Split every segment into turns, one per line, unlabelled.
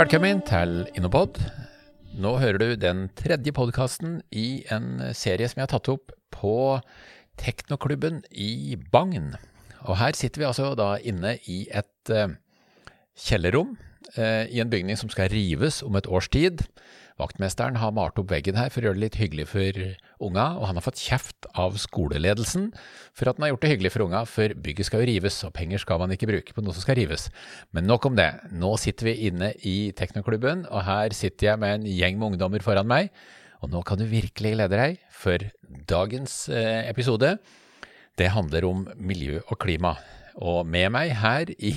Velkommen til Innopod. Nå hører du den tredje podkasten i en serie som jeg har tatt opp på Teknoklubben i Bagn. Og her sitter vi altså da inne i et uh, kjellerrom uh, i en bygning som skal rives om et års tid. Vaktmesteren har malt opp veggen her for å gjøre det litt hyggelig for unga, og han har fått kjeft av skoleledelsen for at den har gjort det hyggelig for unga, for bygget skal jo rives, og penger skal man ikke bruke på noe som skal rives. Men nok om det. Nå sitter vi inne i Teknoklubben, og her sitter jeg med en gjeng med ungdommer foran meg. Og nå kan du virkelig glede deg, for dagens eh, episode det handler om miljø og klima. Og med meg her i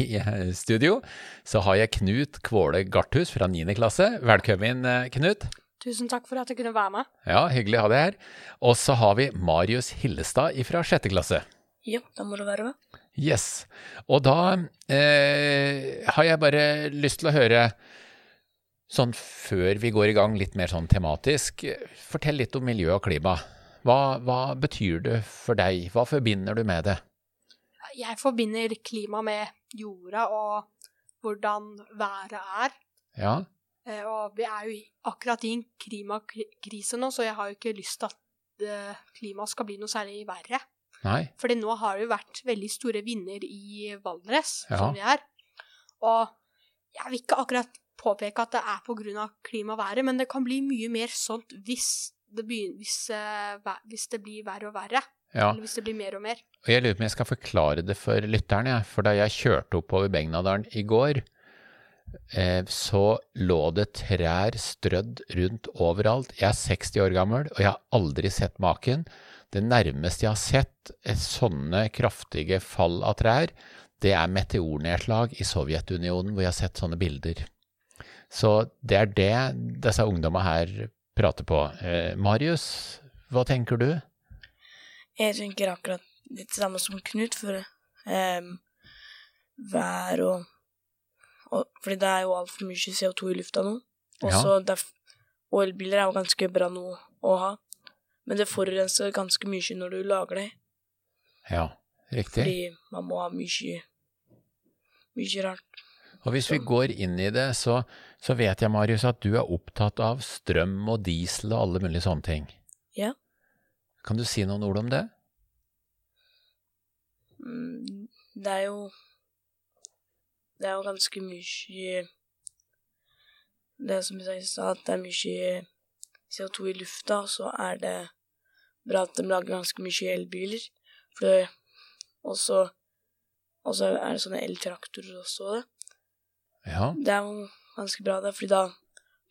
studio så har jeg Knut Kvåle Garthus fra 9. klasse. Velkommen, eh, Knut.
Tusen takk for at jeg kunne være med.
Ja, hyggelig å ha deg her. Og så har vi Marius Hillestad fra sjette klasse.
Ja, da må du være med.
Yes. Og da eh, har jeg bare lyst til å høre, sånn før vi går i gang litt mer sånn tematisk, fortell litt om miljø og klima. Hva, hva betyr det for deg? Hva forbinder du med det?
Jeg forbinder klima med jorda og hvordan været er.
Ja.
Eh, og vi er jo akkurat i en klimakrise nå, så jeg har jo ikke lyst til at eh, klimaet skal bli noe særlig verre.
Nei.
Fordi nå har det jo vært veldig store vinder i Valdres,
Ja.
som vi er. Og jeg vil ikke akkurat påpeke at det er pga. klimaværet, men det kan bli mye mer sånt hvis det, begynner, hvis, eh, hvis det blir verre og verre.
ja.
Eller hvis det blir mer og mer.
Og jeg lurer på om jeg skal forklare det for lytteren, jeg. For da jeg kjørte oppover Begnadalen i går, så lå det trær strødd rundt overalt. Jeg er 60 år gammel, og jeg har aldri sett maken. Det nærmeste jeg har sett eh, sånne kraftige fall av trær, det er meteornedslag i Sovjetunionen, hvor jeg har sett sånne bilder. Så det er det disse ungdommene her prater på. Eh, Marius, hva tenker du?
Jeg tenker akkurat litt det samme som Knut, for eh, vær og, og Fordi det er jo altfor mye CO2 i lufta nå. Også,
Ja.
og elbiler er jo ganske bra nå å ha, men det forurenser ganske mye når du lager det,
Ja, riktig.
fordi man må ha mye mye rart.
Og hvis vi går inn i det, så, så vet jeg, Marius, at du er opptatt av strøm og diesel og alle mulige sånne ting.
Ja.
Kan du si noen ord om det?
Mm, Det er jo Det er jo ganske mye Det er som jeg sa, at det er mye CO2 i lufta, og så er det bra at de lager ganske mye elbiler. For det, og så og så er det sånne eltraktorer også. Det.
Ja,
det er jo ganske bra, det, fordi da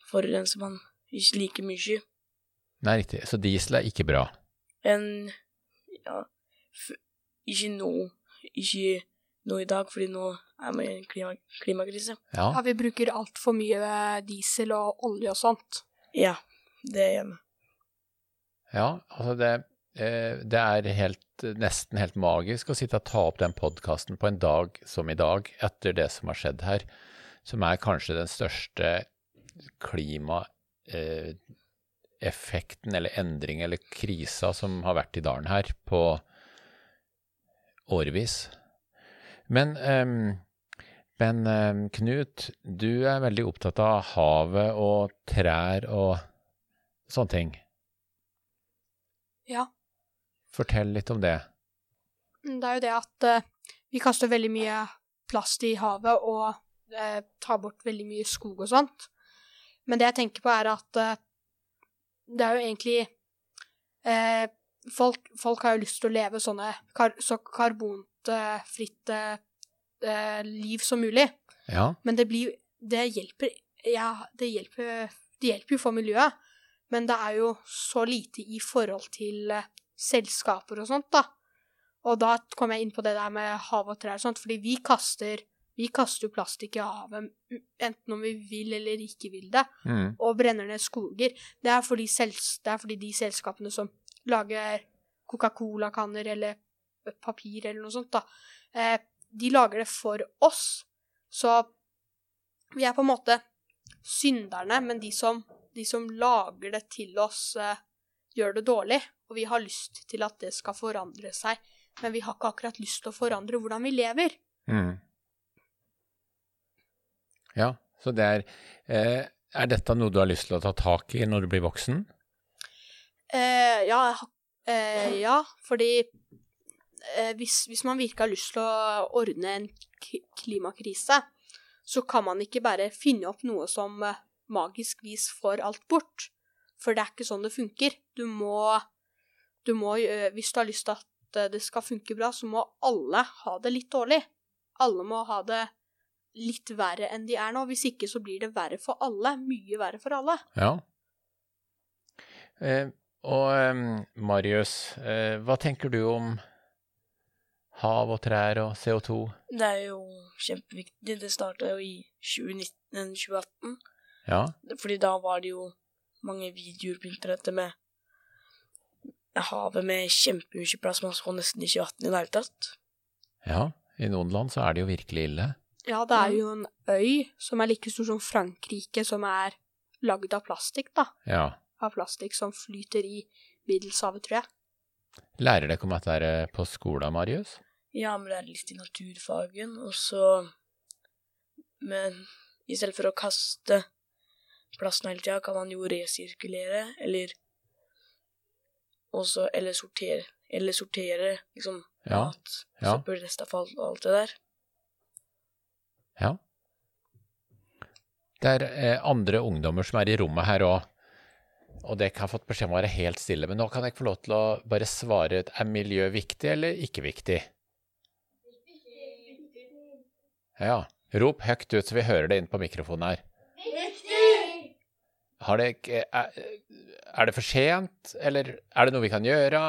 forurenser man ikke like mye.
nei, riktig. Så diesel er ikke bra.
En ja, ikke nå ikke nå i dag, fordi nå er vi i en klima klimakrise.
Ja,
Ja, vi bruker altfor mye diesel og olje og sånt.
Ja, det gjør vi.
ja altså det, eh, det er helt, nesten helt magisk å sitte og ta opp den podkasten på en dag som i dag, etter det som har skjedd her, som er kanskje den største klimaeffekten eller endring eller krisa som har vært i dalen her på årevis. Men, um, men um, Knut, du er veldig opptatt av havet og trær og sånne ting.
Ja.
Fortell litt om det.
Det er jo det at uh, vi kaster veldig mye plast i havet og uh, tar bort veldig mye skog og sånt. Men det jeg tenker på, er at uh, det er jo egentlig folk, folk har jo lyst til å leve sånne kar så karbonfritt eh, liv som mulig.
Ja,
Men det blir Det hjelper Ja, det hjelper, det hjelper jo for miljøet, men det er jo så lite i forhold til eh, selskaper og sånt, da. Og da kom jeg inn på det der med hav og trær og sånt, fordi vi kaster vi kaster jo plastikk i havet, enten om vi vil eller ikke vil det,
mm.
og brenner ned skoger. Det er fordi, det er fordi de selskapene som lager Coca-Cola-kanner eller papir eller noe sånt, da, eh, de lager det for oss. Så vi er på en måte synderne, men de som, de som lager det til oss, eh, gjør det dårlig. Og vi har lyst til at det skal forandre seg, men vi har ikke akkurat lyst til å forandre hvordan vi lever.
Mm. Ja, Så det er eh, Er dette noe du har lyst til å ta tak i når du blir voksen?
Eh, ja, eh, ja, fordi hvis, hvis man virkelig har lyst til å ordne en klimakrise, så kan man ikke bare finne opp noe som eh, magisk vis får alt bort. For det er ikke sånn det funker. Du må, du må eh, Hvis du har lyst til at eh, det skal funke bra, så må alle ha det litt dårlig. Alle må ha det litt verre enn de er nå. Hvis ikke så blir det verre for alle. Mye verre for alle.
Ja. Eh, og eh, Marius, eh, hva tenker du om hav og trær og CO2?
Det er jo kjempeviktig. Det starta jo i 2019-2018.
Ja,
Fordi da var det jo mange videoer på internettet med havet med kjempemye plass. Man så nesten ikke vann i det hele tatt.
ja. I noen land så er det jo virkelig ille.
Ja, det er jo en øy som er like stor som Frankrike, som er lagd av plastikk, da.
Ja.
Av plastikk som flyter i Middelshavet, tror jeg.
Lærer dere om dette eh, på skolen, Marius?
Ja, men det er litt i naturfagen, og så Men i stedet for å kaste plasten hele tida, kan man jo resirkulere, eller også Eller sortere. Eller sortere, liksom,
Ja,
mat,
ja.
søppel, restavfall og alt det der.
Ja. Det er eh, andre ungdommer som er i rommet her òg, og dere har fått beskjed om å være helt stille. Men nå kan dere få lov til å bare svare ut er miljø viktig eller ikke viktig. Ja. Rop høyt ut så vi hører det inn på mikrofonen her. Har det, ikke- er det for sent, eller er det noe vi kan gjøre?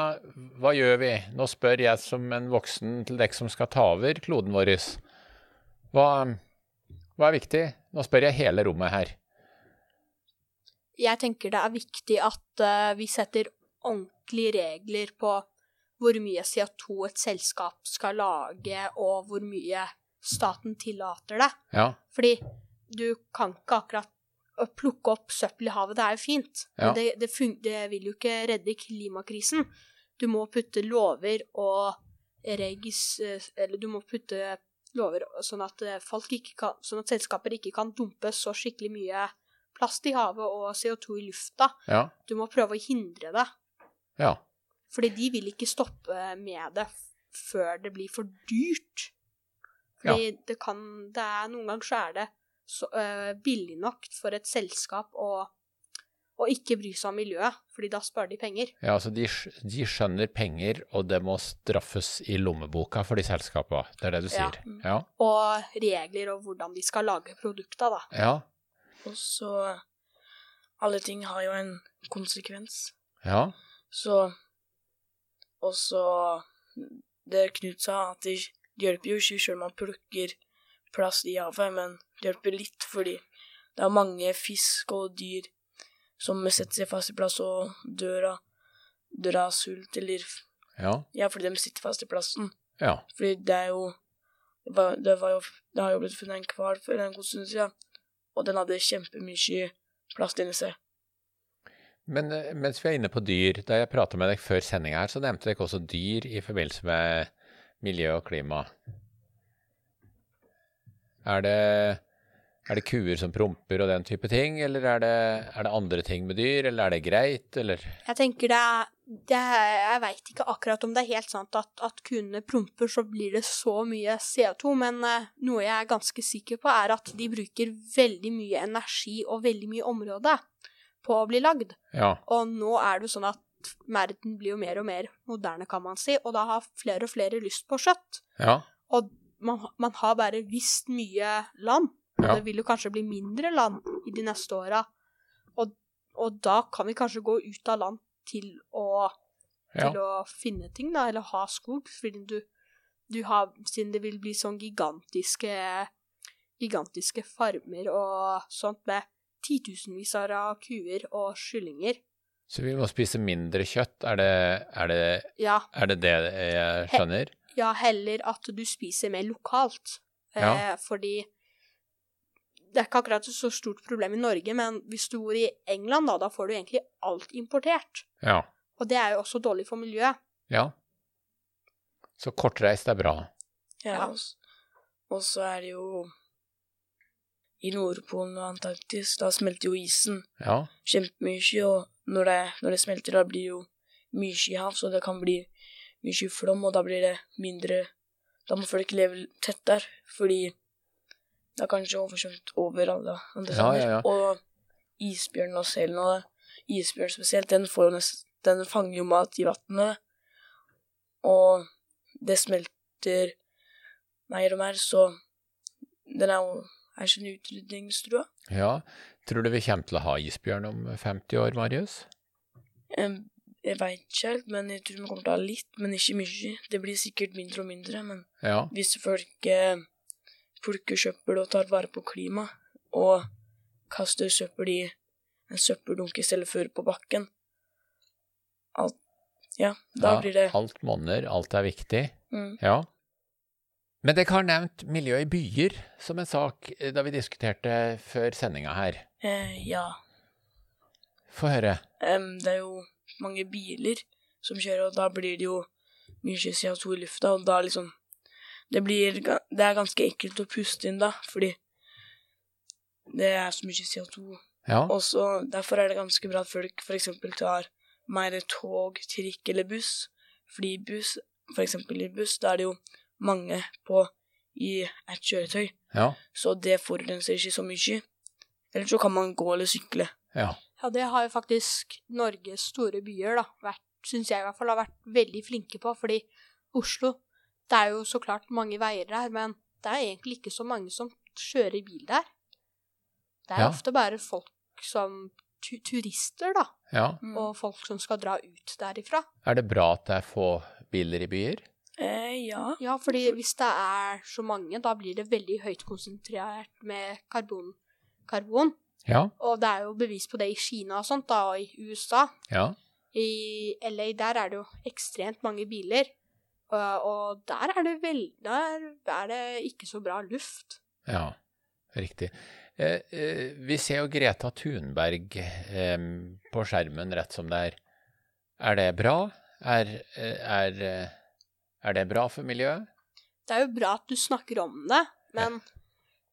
Hva gjør vi? Nå spør jeg som en voksen til dere som skal ta over kloden vår. Hva, hva er viktig? Nå spør jeg hele rommet her.
Jeg tenker det er viktig at uh, vi setter ordentlige regler på hvor mye CO2 et selskap skal lage, og hvor mye staten tillater det.
Ja,
Fordi du kan ikke akkurat plukke opp søppel i havet, det er jo fint,
Ja.
men det, det, det vil jo ikke redde klimakrisen. Du må putte lover og regis Eller du må putte lover sånn at eh, folk ikke kan Sånn at selskaper ikke kan dumpe så skikkelig mye plast i havet og CO2 i lufta.
ja,
Du må prøve å hindre det.
ja.
Fordi de vil ikke stoppe med det før det blir for dyrt.
Ja.
Fordi det kan det er, Noen ganger så er det så, uh, billig nok for et selskap å, å ikke bry seg om miljøet, fordi da sparer de penger.
ja altså de, de skjønner penger, og det må straffes i lommeboka for de selskapene. Det er det du
Ja.
sier? Ja.
Og regler og hvordan de skal lage produkta, da.
Ja.
Og så Alle ting har jo en konsekvens.
Ja.
Så Og så Det Knut sa, at det hjelper jo ikke selv om man plukker plast i havet, men det hjelper litt fordi det er mange fisk og dyr som setter seg fast i plass og dør av, dør av sult, eller
Ja.
Ja, fordi de sitter fast i plasten.
Ja.
Fordi det er jo Det, var, det, var jo, det har jo blitt funnet en hval for en god stund siden, og den hadde kjempemye plast inni seg.
Men eh, mens vi er inne på dyr, da jeg prata med deg før sendinga her, så nevnte dere også dyr i forbindelse med miljø og klima. Er det, er det kuer som promper og den type ting, eller er det, er det andre ting med dyr, eller er det greit, eller
Jeg tenker det er, det er Jeg veit ikke akkurat om det er helt sant at, at kuene promper, så blir det så mye CO2, men uh, noe jeg er ganske sikker på, er at de bruker veldig mye energi og veldig mye område på å bli lagd.
Ja.
Og nå er det jo sånn at verden blir jo mer og mer moderne, kan man si, og da har flere og flere lyst på kjøtt.
Ja.
Og man, man har bare visst mye land, og
Ja.
det vil jo kanskje bli mindre land i de neste åra. Og, og da kan vi kanskje gå ut av land til å,
Ja.
å finne ting, da, eller ha skog, fordi du, du har, siden det vil bli sånn gigantiske gigantiske farmer og sånt med titusenvis av kuer og kyllinger.
Så vi må spise mindre kjøtt, er det er det,
Ja,
er det, det jeg skjønner?
ja, heller at du spiser mer lokalt.
Ja.
Eh, fordi det er ikke akkurat et så stort problem i Norge, men hvis du bor i England, da, da får du egentlig alt importert.
Ja.
Og det er jo også dårlig for miljøet.
Ja. Så kortreist er bra.
Ja. Og, så er det jo i Nordpolen og Antarktis, da smelter jo isen
Ja,
kjempemye, og når det, når det smelter, da blir det jo mye skyhav, så det kan bli mye flom, og da blir det mindre Da må folk leve tett der, fordi det er kanskje oversvømt over alle andre
Ja, ja, ja.
Og isbjørnen og selen og. Isbjørn spesielt, den, nest, den fanger jo mat i vannet, og det smelter mer og mer, så den er jo er sånn utrydningstrua.
ja. Tror du vi kommer til å ha isbjørn om 50 år, Marius?
Em, Jeg veit ikke helt, men jeg tror vi kommer til å ha litt, men ikke mye. Det blir sikkert mindre og mindre, men
Ja,
hvis folk eh, plukker søppel og tar vare på klimaet, og kaster søppel i en søppeldunk i stedet for på bakken alt, Ja, da
ja
blir det
alt monner, alt er viktig.
mm,
Ja. Men dere har nevnt miljø i byer som en sak eh, da vi diskuterte før sendinga her.
eh, Ja.
Få høre.
Um, det er jo mange biler som kjører, og da blir det jo mye CO2 i lufta, og da liksom det, blir, det er ganske ekkelt å puste inn da, fordi det er så mye CO2.
Ja,
Og så Derfor er det ganske bra at folk f.eks. tar mer tog, trikk eller buss. Fordi buss, f.eks. i buss, da er det jo mange på i et kjøretøy,
ja,
så det forurenser ikke så mye. Eller så kan man gå eller sykle.
ja.
Ja, det har jo faktisk Norges store byer, da, vært, syns jeg i hvert fall, har vært veldig flinke på. Fordi Oslo, det er jo så klart mange veier der, men det er egentlig ikke så mange som kjører bil der. Det er
Ja.
ofte bare folk som tu turister, da,
ja.
Mm.
og folk som skal dra ut derifra.
Er det bra at det er få biler i byer?
Eh, ja.
Ja, fordi hvis det er så mange, da blir det veldig høyt konsentrert med karbon. karbon.
Ja,
Og det er jo bevis på det i Kina og sånt, da, og i USA.
ja.
I LA der er det jo ekstremt mange biler. Og, og der er det vel Der er det ikke så bra luft.
Ja, riktig. Eh, eh, vi ser jo Greta Thunberg eh, på skjermen rett som det er. Er det bra? Er, eh, er, eh, er det bra for miljøet?
Det er jo bra at du snakker om det, men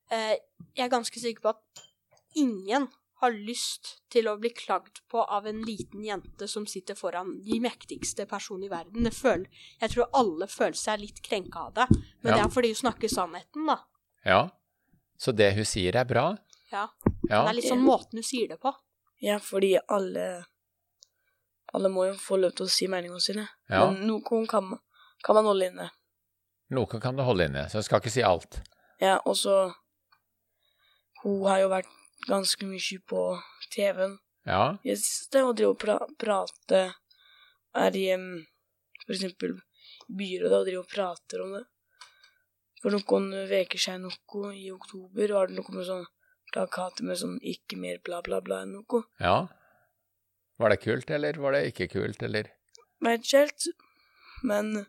ja. jeg er ganske sikker på at ingen har lyst til å bli klagd på av en liten jente som sitter foran de mektigste personene i verden. Det føler, jeg tror alle føler seg litt krenka av det, men
Ja.
det er fordi hun snakker sannheten, da.
Ja. Så det hun sier er bra?
Ja.
Ja.
Det er litt sånn måten hun sier det på.
ja, fordi alle Alle må jo få lov til å si meningene sine.
Ja.
Men noen kan, man- kan man holde inne.
Noen kan du holde inne, så jeg skal ikke si alt.
Ja, og så Hun har jo vært ganske mye på TV-en
Ja,
i det siste og driver og pra prate Er i um, for eksempel byrådet og driver og prater om det. For noen uker siden noe i oktober var det noe med sånn plakater med sånn 'ikke mer bla, bla, bla' enn noe.
ja. Var det kult, eller var det ikke kult, eller?
Veit ikke helt, men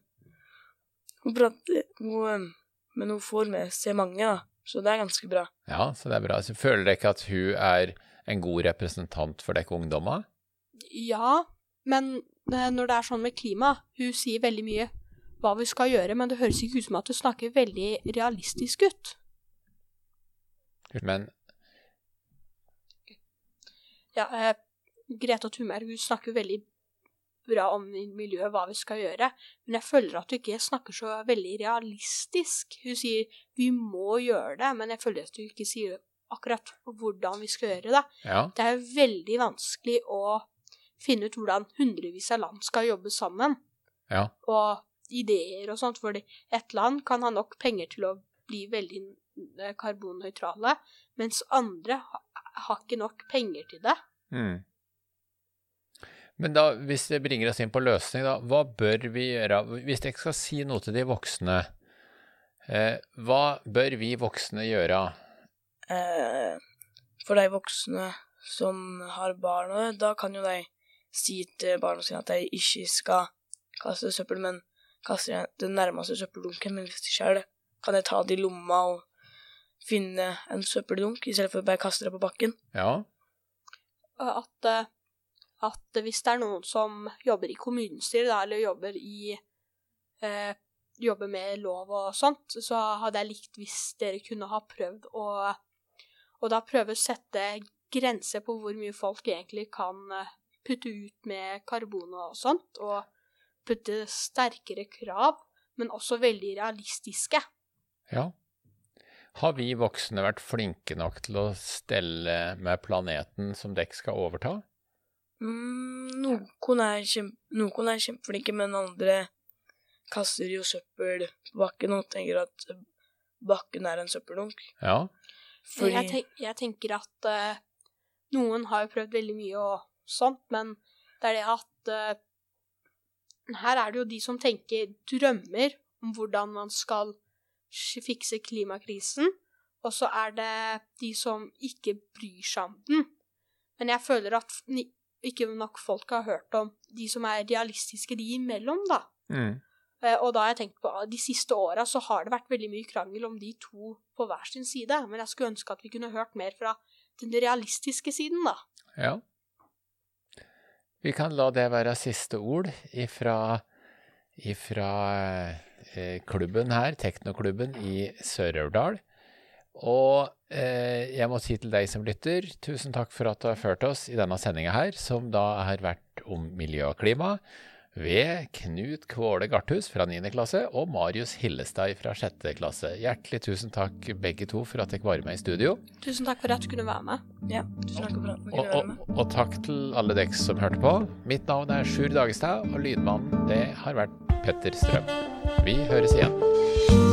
hun prater hun, Men hun får med seg mange, da, så det er ganske bra.
Ja, så det er bra. Så føler dere ikke at hun er en god representant for dere ungdommer?
Ja, men eh, når det er sånn med klima Hun sier veldig mye hva vi skal gjøre, men det høres ikke ut som at hun snakker veldig realistisk ut.
Men
Ja, eh, Greta Thunberg hun snakker veldig bra om miljøet, hva vi skal gjøre, men jeg føler at hun ikke snakker så veldig realistisk. Hun sier vi må gjøre det, men jeg føler at hun ikke sier akkurat hvordan vi skal gjøre det.
ja,
Det er veldig vanskelig å finne ut hvordan hundrevis av land skal jobbe sammen.
ja,
og ideer og sånt, fordi et land kan ha nok penger til å bli veldig eh, karbonnøytrale, mens andre har ikke nok penger til det.
Mm. Men da, hvis det bringer oss inn på løsning, da, hva bør vi gjøre? Hvis jeg skal si noe til de voksne, eh, hva bør vi voksne gjøre?
Eh, for de voksne som har barn, og da kan jo de si til barna sine at de ikke skal kaste søppel, men kaste det den nærmeste søppeldunken. Men hvis de ikke er det, kan de ta det i lomma og finne en søppeldunk, i stedet for å bare kaste det på bakken.
Ja,
At, eh, at hvis det er noen som jobber i kommunestyret, da, eller jobber i eh, Jobber med lov og sånt, så hadde jeg likt hvis dere kunne ha prøvd å, og da prøve å sette grenser på hvor mye folk egentlig kan eh, putte ut med karbon og sånt, og putte sterkere krav, men også veldig realistiske.
Ja. Har vi voksne vært flinke nok til å stelle med planeten som dere skal overta?
Mm, noen, er kjempe, noen er kjempeflinke, men andre kaster jo søppel på bakken og tenker at bakken er en søppeldunk.
Ja.
Fordi... Jeg, tenk, jeg, tenker at uh, noen har jo prøvd veldig mye og sånt, men det er det at uh, Her er det jo de som tenker drømmer om hvordan man skal fikse klimakrisen, og så er det de som ikke bryr seg om den. Men jeg føler at ikke nok folk har hørt om de som er realistiske de imellom, da. Mm. Eh, og da har jeg tenkt på de siste åra så har det vært veldig mye krangel om de to på hver sin side, men jeg skulle ønske at vi kunne hørt mer fra den realistiske siden, da.
Ja. Vi kan la det være siste ord ifra, ifra eh, klubben her, teknoklubben i Sør-Aurdal. Og eh, jeg må si til deg som lytter, tusen takk for at du har ført oss i denne sendinga her, som da har vært om miljø og klima ved Knut Kvåle Garthus fra 9. klasse og Marius Hillestad fra 6. klasse. Hjertelig tusen takk begge to for at dere var med i studio.
Tusen takk for at du kunne være med.
Ja, tusen takk for at du kunne
være med. Og, og, og takk til alle dere som hørte på. Mitt navn er Sjur Dagestad, og lydmannen det har vært Petter Strøm. Vi høres igjen.